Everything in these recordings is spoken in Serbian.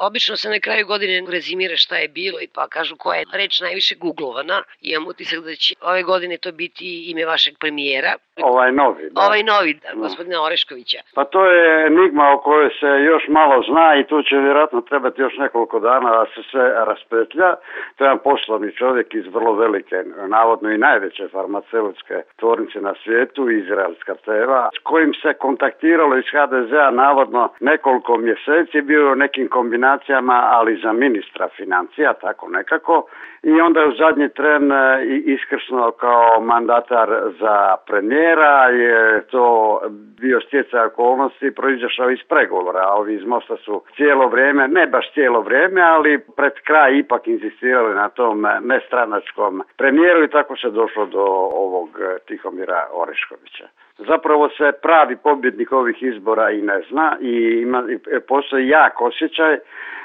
Obično se na kraju godine rezimira šta je bilo i pa kažu koja je reč najviše googlovana. Imam utisak da će ove godine to biti ime vašeg premijera. Ovaj novi. Ovaj novi, gospodina Oreškovića. Pa to je enigma o kojoj se još malo zna i tu će vjerojatno trebati još nekoliko dana da se sve raspetlja. To je jedan poslovni čovjek iz vrlo velike, navodno i najveće farmaceutske tvornice na svijetu, izraelska teva, s kojim se kontaktiralo iz HDZ-a navodno nekoliko mjeseci, bio je u nekim kombinacijama financijama, ali za ministra financija, tako nekako. I onda je u zadnji tren e, iskrsno kao mandatar za premijera, je to bio stjecaj okolnosti, proizašao iz pregovora. Ovi iz Mosta su cijelo vrijeme, ne baš cijelo vrijeme, ali pred kraj ipak insistirali na tom nestranačkom premijeru i tako se došlo do ovog e, Tihomira Oreškovića zapravo se pravi pobjednik ovih izbora i ne zna i ima, postoji jak osjećaj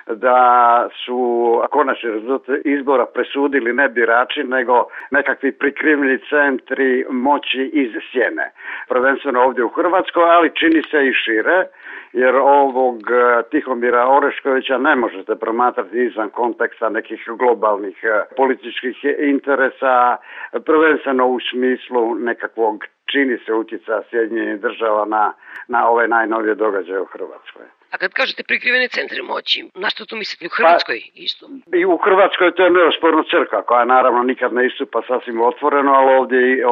da su konačni rezultat izbora presudili ne birači nego nekakvi prikrivni centri moći iz sjene. Prvenstveno ovdje u Hrvatskoj, ali čini se i šire jer ovog e, Tihomira Oreškovića ne možete promatrati izvan konteksta nekih globalnih e, političkih interesa, prvenstveno u smislu nekakvog čini se utjeca Sjedinjenih država na, na ove najnovije događaje u Hrvatskoj. A kad kažete prikrivene centre moći, na što tu mislite? U pa, Hrvatskoj isto? I u Hrvatskoj to je neosporno crkva koja naravno nikad ne istupa sasvim otvoreno, ali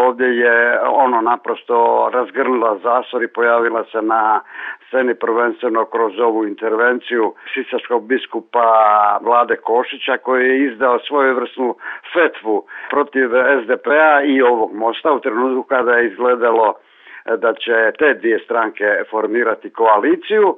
ovdje, je ono naprosto razgrnula zasor i pojavila se na sceni prvenstveno kroz ovu intervenciju sisačkog biskupa Vlade Košića koji je izdao svoju vrstnu fetvu protiv SDP-a i ovog mosta u trenutku kada je izgledalo E, da će te dvije stranke formirati koaliciju.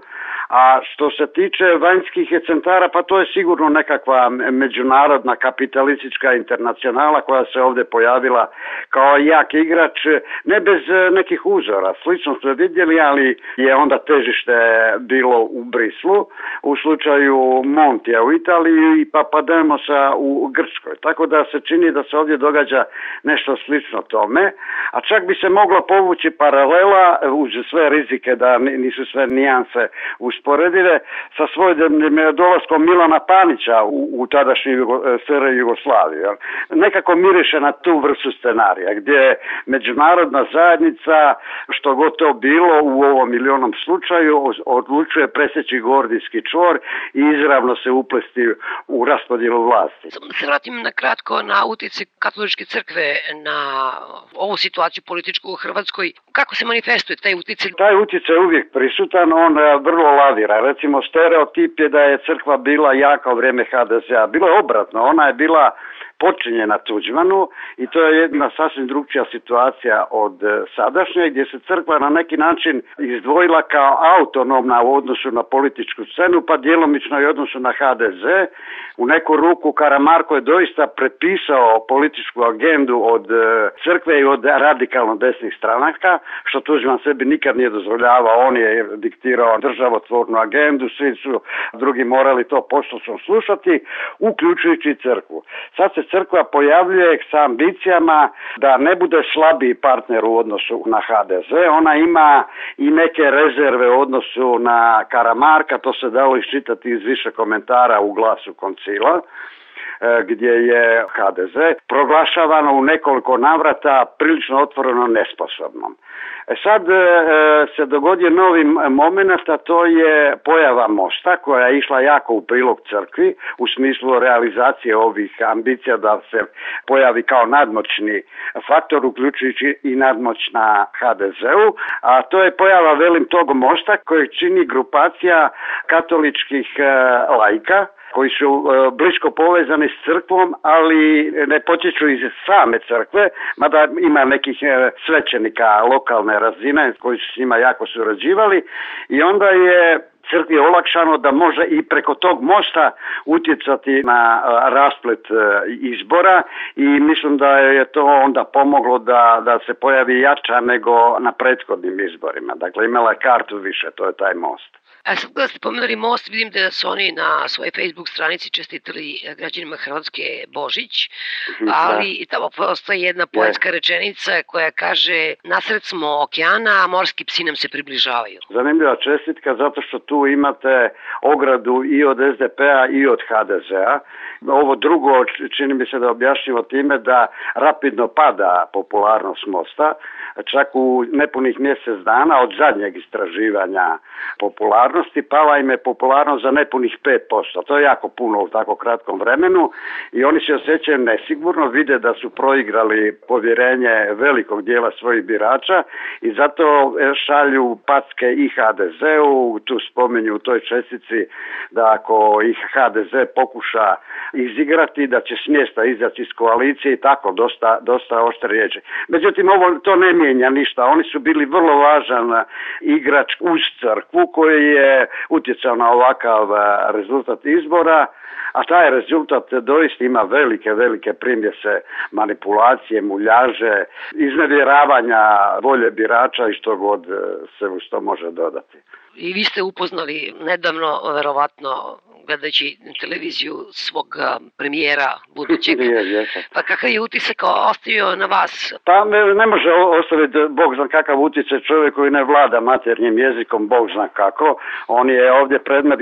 A što se tiče vanjskih centara, pa to je sigurno nekakva međunarodna kapitalistička internacionala koja se ovdje pojavila kao jak igrač, ne bez e, nekih uzora. Slično ste vidjeli, ali je onda težište bilo u Brislu, u slučaju Montija u Italiji i Papademosa u Grčkoj. Tako da se čini da se ovdje događa nešto slično tome, a čak bi se moglo povući pa paralela uz sve rizike da nisu sve nijanse usporedive sa svojim dolaskom Milana Panića u, u tadašnju Jugo, e, Jugoslaviju. Nekako miriše na tu vrstu scenarija gdje je međunarodna zajednica što god to bilo u ovom milionom slučaju odlučuje presjeći gordijski čvor i izravno se uplesti u raspodjelu vlasti. Se vratim na kratko na utjeci katoličke crkve na ovu situaciju političku u Hrvatskoj kako se manifestuje taj utjecaj? Taj utjecaj je uvijek prisutan, on e, vrlo lavira. Recimo, stereotip je da je crkva bila jaka u vrijeme HDZ-a. Bilo je obratno, ona je bila počinje na Tuđmanu i to je jedna sasvim drugčija situacija od e, sadašnje gdje se crkva na neki način izdvojila kao autonomna u odnosu na političku scenu pa djelomično i odnosu na HDZ. U neku ruku Karamarko je doista prepisao političku agendu od e, crkve i od radikalno desnih stranaka što Tuđman sebi nikad nije dozvoljavao. On je diktirao državotvornu agendu, svi su drugi morali to poslušno slušati uključujući crkvu. Sad se crkva pojavljuje sa ambicijama da ne bude slabiji partner u odnosu na HDZ. Ona ima i neke rezerve u odnosu na Karamarka, to se dalo iščitati iz više komentara u glasu koncila. E, gdje je HDZ proglašavano u nekoliko navrata prilično otvoreno nesposobnom. E sad e, se dogodio novi moment, a to je pojava Mosta koja je išla jako u prilog crkvi u smislu realizacije ovih ambicija da se pojavi kao nadmoćni faktor uključujući i nadmoć na HDZ-u, a to je pojava velim tog Mosta koji čini grupacija katoličkih lajka koji su e, blisko povezani s crkvom, ali ne potječu iz same crkve, mada ima nekih e, svećenika lokalne razine koji su s njima jako surađivali i onda je crkvi je olakšano da može i preko tog mosta utjecati na e, rasplet e, izbora i mislim da je to onda pomoglo da, da se pojavi jača nego na prethodnim izborima. Dakle, imala je kartu više, to je taj most. A sad kada ste pomenuli most, vidim da su oni na svojoj Facebook stranici čestitali e, građanima Hrvatske Božić, mhm, ali tamo postoji jedna poetska rečenica koja kaže nasred smo okeana, a morski psi nam se približavaju. Zanimljiva čestitka zato što tu imate ogradu i od SDP-a i od HDZ-a. Ovo drugo čini mi se da objašnjivo time da rapidno pada popularnost Mosta, čak u nepunih mjesec dana od zadnjeg istraživanja popularnosti pala im je popularnost za nepunih 5%. To je jako puno u tako kratkom vremenu i oni se osjećaju nesigurno, vide da su proigrali povjerenje velikog dijela svojih birača i zato šalju packe i HDZ-u, tu spominju u toj čestici da ako ih HDZ pokuša izigrati, da će smjesta izaći iz koalicije i tako dosta, dosta oštre riječi. Međutim, ovo to ne mijenja ništa. Oni su bili vrlo važan igrač uz crkvu koji je utjecao na ovakav eh, rezultat izbora a taj rezultat doista ima velike, velike primjese manipulacije, muljaže, iznevjeravanja volje birača i što god e, se u to može dodati. I vi ste upoznali nedavno, verovatno, gledajući televiziju svog premijera budućeg. pa kakav je utisak ostavio na vas? Pa ne može ostaviti Bog zna kakav utjecaj čovjek koji ne vlada maternjim jezikom, Bog zna kako. On je ovdje predmet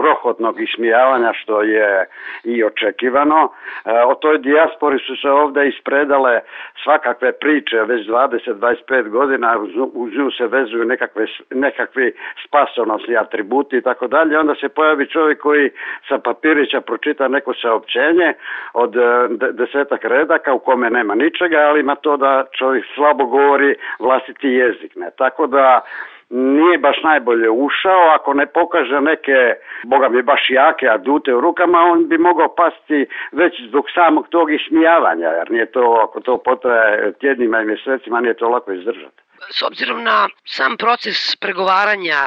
grohotnog ismijavanja što je i očekivano. E, o toj dijaspori su se ovdje ispredale svakakve priče već 20-25 godina uz nju se vezuju nekakve, nekakvi spasonosni atributi i tako dalje. Onda se pojavi čovjek koji sa papirića pročita neko saopćenje od e, desetak redaka u kome nema ničega, ali ima to da čovjek slabo govori vlastiti jezik. Ne? Tako da nije baš najbolje ušao, ako ne pokaže neke, boga mi baš jake adute u rukama, on bi mogao pasti već zbog samog tog ismijavanja, jer nije to, ako to potraje tjednima i mjesecima, nije to lako izdržati. S obzirom na sam proces pregovaranja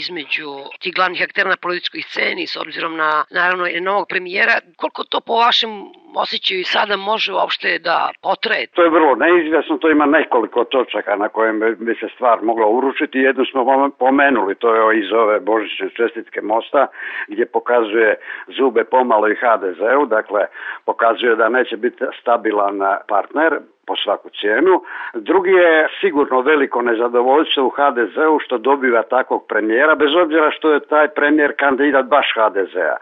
između tih glavnih aktera na političkoj sceni, s obzirom na naravno i novog premijera, koliko to po vašem osjećaju i sada može uopšte da potraje? To je vrlo neizvjesno, to ima nekoliko točaka na kojem bi se stvar mogla uručiti. Jednu smo pomenuli, to je iz ove božićne čestitke mosta, gdje pokazuje zube pomalo i HDZ-u, dakle pokazuje da neće biti stabilan partner, po svaku cijenu. Drugi je sigurno veliko nezadovoljstvo u HDZ-u što dobiva takvog premijera, bez obzira što je taj premijer kandidat baš HDZ-a.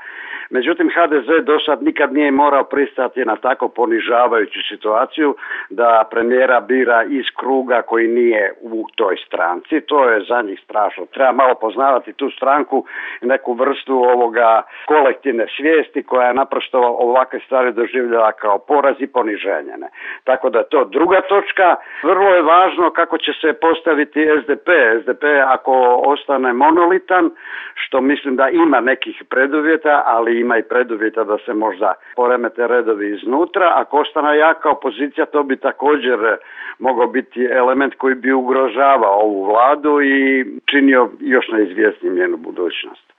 Međutim, HDZ do sad nikad nije morao pristati na tako ponižavajuću situaciju da premijera bira iz kruga koji nije u toj stranci. To je za njih strašno. Treba malo poznavati tu stranku, neku vrstu ovoga kolektivne svijesti koja je naprosto ovakve stvari doživljala kao poraz i poniženje. Tako da to druga točka. Vrlo je važno kako će se postaviti SDP. SDP ako ostane monolitan, što mislim da ima nekih preduvjeta, ali ima i preduvjeta da se možda poremete redovi iznutra. Ako ostane jaka opozicija, to bi također mogao biti element koji bi ugrožavao ovu vladu i činio još neizvjesnim njenu budućnost.